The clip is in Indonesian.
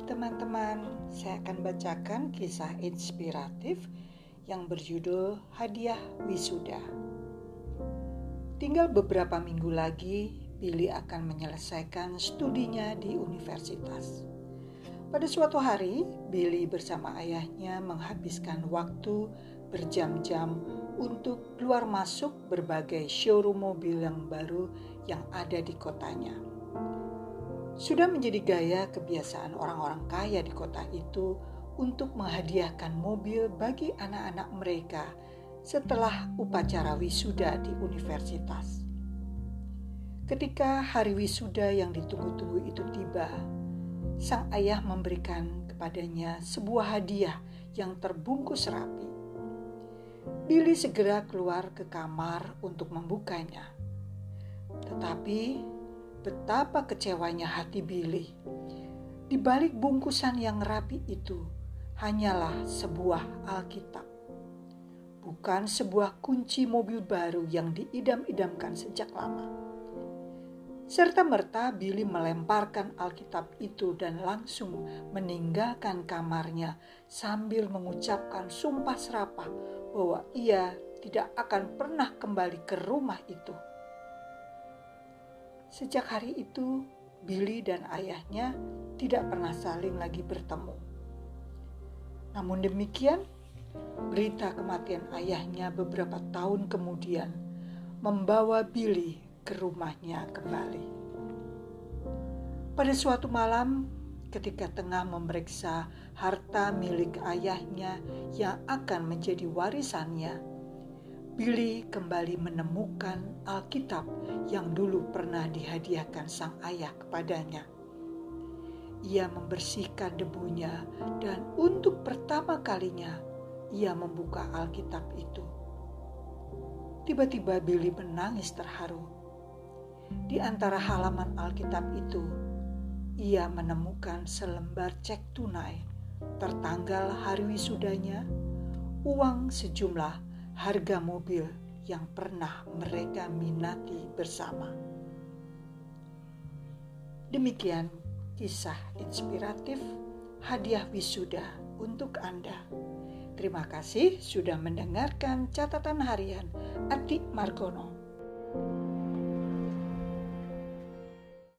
teman-teman, saya akan bacakan kisah inspiratif yang berjudul Hadiah Wisuda. Tinggal beberapa minggu lagi, Billy akan menyelesaikan studinya di universitas. Pada suatu hari, Billy bersama ayahnya menghabiskan waktu berjam-jam untuk keluar masuk berbagai showroom mobil yang baru yang ada di kotanya. Sudah menjadi gaya kebiasaan orang-orang kaya di kota itu untuk menghadiahkan mobil bagi anak-anak mereka setelah upacara wisuda di universitas. Ketika hari wisuda yang ditunggu-tunggu itu tiba, sang ayah memberikan kepadanya sebuah hadiah yang terbungkus rapi. Billy segera keluar ke kamar untuk membukanya. Tetapi betapa kecewanya hati Billy. Di balik bungkusan yang rapi itu hanyalah sebuah Alkitab. Bukan sebuah kunci mobil baru yang diidam-idamkan sejak lama. Serta merta Billy melemparkan Alkitab itu dan langsung meninggalkan kamarnya sambil mengucapkan sumpah serapah bahwa ia tidak akan pernah kembali ke rumah itu. Sejak hari itu, Billy dan ayahnya tidak pernah saling lagi bertemu. Namun demikian, berita kematian ayahnya beberapa tahun kemudian membawa Billy ke rumahnya kembali. Pada suatu malam, ketika tengah memeriksa harta milik ayahnya yang akan menjadi warisannya, Billy kembali menemukan Alkitab yang dulu pernah dihadiahkan sang ayah kepadanya. Ia membersihkan debunya dan untuk pertama kalinya ia membuka Alkitab itu. Tiba-tiba Billy menangis terharu. Di antara halaman Alkitab itu, ia menemukan selembar cek tunai tertanggal hari wisudanya, uang sejumlah harga mobil yang pernah mereka minati bersama. Demikian kisah inspiratif hadiah wisuda untuk Anda. Terima kasih sudah mendengarkan catatan harian Adik Margono.